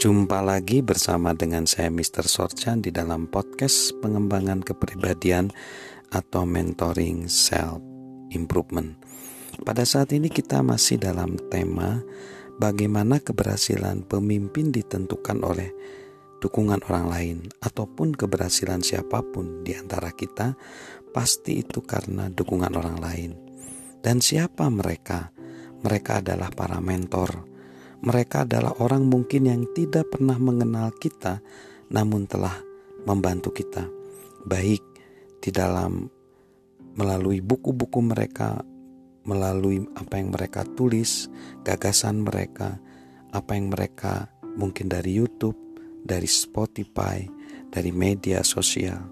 Jumpa lagi bersama dengan saya Mr. Sorchan di dalam podcast pengembangan kepribadian atau mentoring self improvement. Pada saat ini kita masih dalam tema bagaimana keberhasilan pemimpin ditentukan oleh dukungan orang lain ataupun keberhasilan siapa pun di antara kita pasti itu karena dukungan orang lain. Dan siapa mereka? Mereka adalah para mentor mereka adalah orang mungkin yang tidak pernah mengenal kita, namun telah membantu kita, baik di dalam melalui buku-buku mereka, melalui apa yang mereka tulis, gagasan mereka, apa yang mereka mungkin dari YouTube, dari Spotify, dari media sosial,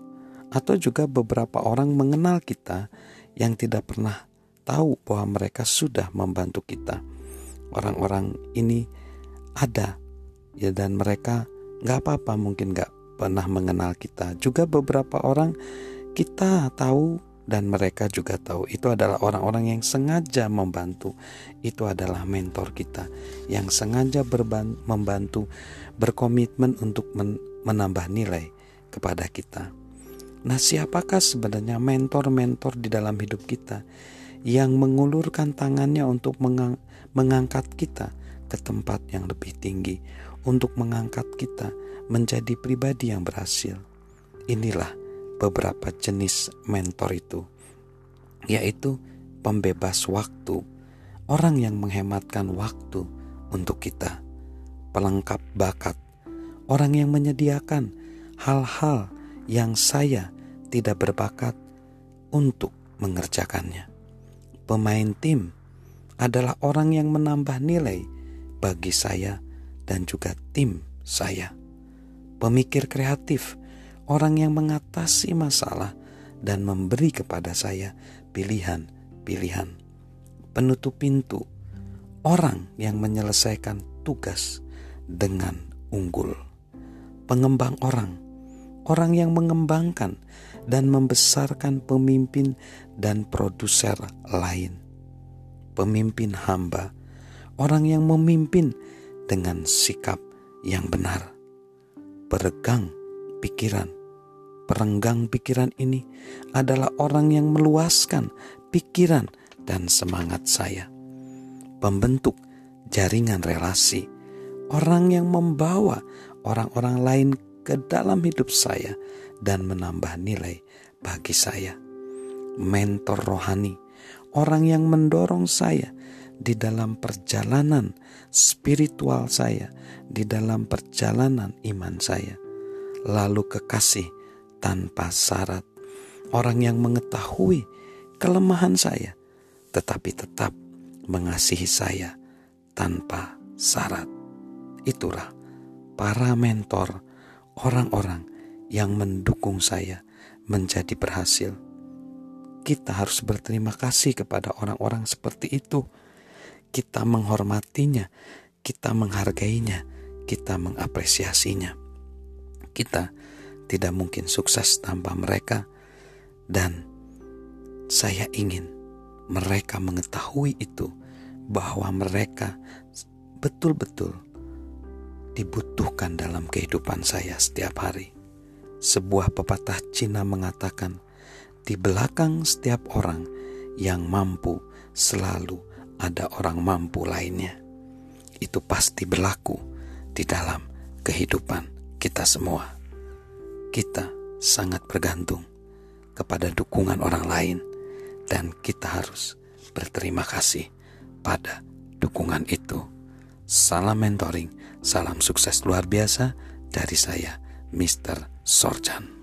atau juga beberapa orang mengenal kita yang tidak pernah tahu bahwa mereka sudah membantu kita orang-orang ini ada. Ya dan mereka nggak apa-apa mungkin nggak pernah mengenal kita. Juga beberapa orang kita tahu dan mereka juga tahu itu adalah orang-orang yang sengaja membantu. Itu adalah mentor kita yang sengaja membantu berkomitmen untuk men menambah nilai kepada kita. Nah siapakah sebenarnya mentor-mentor di dalam hidup kita yang mengulurkan tangannya untuk mengang mengangkat kita ke tempat yang lebih tinggi, untuk mengangkat kita menjadi pribadi yang berhasil. Inilah beberapa jenis mentor itu, yaitu pembebas waktu, orang yang menghematkan waktu untuk kita, pelengkap bakat, orang yang menyediakan hal-hal yang saya tidak berbakat untuk mengerjakannya. Pemain tim adalah orang yang menambah nilai bagi saya dan juga tim saya. Pemikir kreatif, orang yang mengatasi masalah dan memberi kepada saya pilihan-pilihan. Penutup pintu, orang yang menyelesaikan tugas dengan unggul. Pengembang orang, orang yang mengembangkan dan membesarkan pemimpin dan produser lain pemimpin hamba, orang yang memimpin dengan sikap yang benar. Peregang pikiran, perenggang pikiran ini adalah orang yang meluaskan pikiran dan semangat saya. Pembentuk jaringan relasi, orang yang membawa orang-orang lain ke dalam hidup saya dan menambah nilai bagi saya. Mentor rohani, orang yang mendorong saya di dalam perjalanan spiritual saya, di dalam perjalanan iman saya. Lalu kekasih tanpa syarat, orang yang mengetahui kelemahan saya, tetapi tetap mengasihi saya tanpa syarat. Itulah para mentor, orang-orang yang mendukung saya menjadi berhasil kita harus berterima kasih kepada orang-orang seperti itu. Kita menghormatinya, kita menghargainya, kita mengapresiasinya. Kita tidak mungkin sukses tanpa mereka, dan saya ingin mereka mengetahui itu bahwa mereka betul-betul dibutuhkan dalam kehidupan saya setiap hari. Sebuah pepatah Cina mengatakan, di belakang setiap orang yang mampu selalu ada orang mampu lainnya. Itu pasti berlaku di dalam kehidupan kita semua. Kita sangat bergantung kepada dukungan orang lain dan kita harus berterima kasih pada dukungan itu. Salam mentoring, salam sukses luar biasa dari saya, Mr. Sorjan.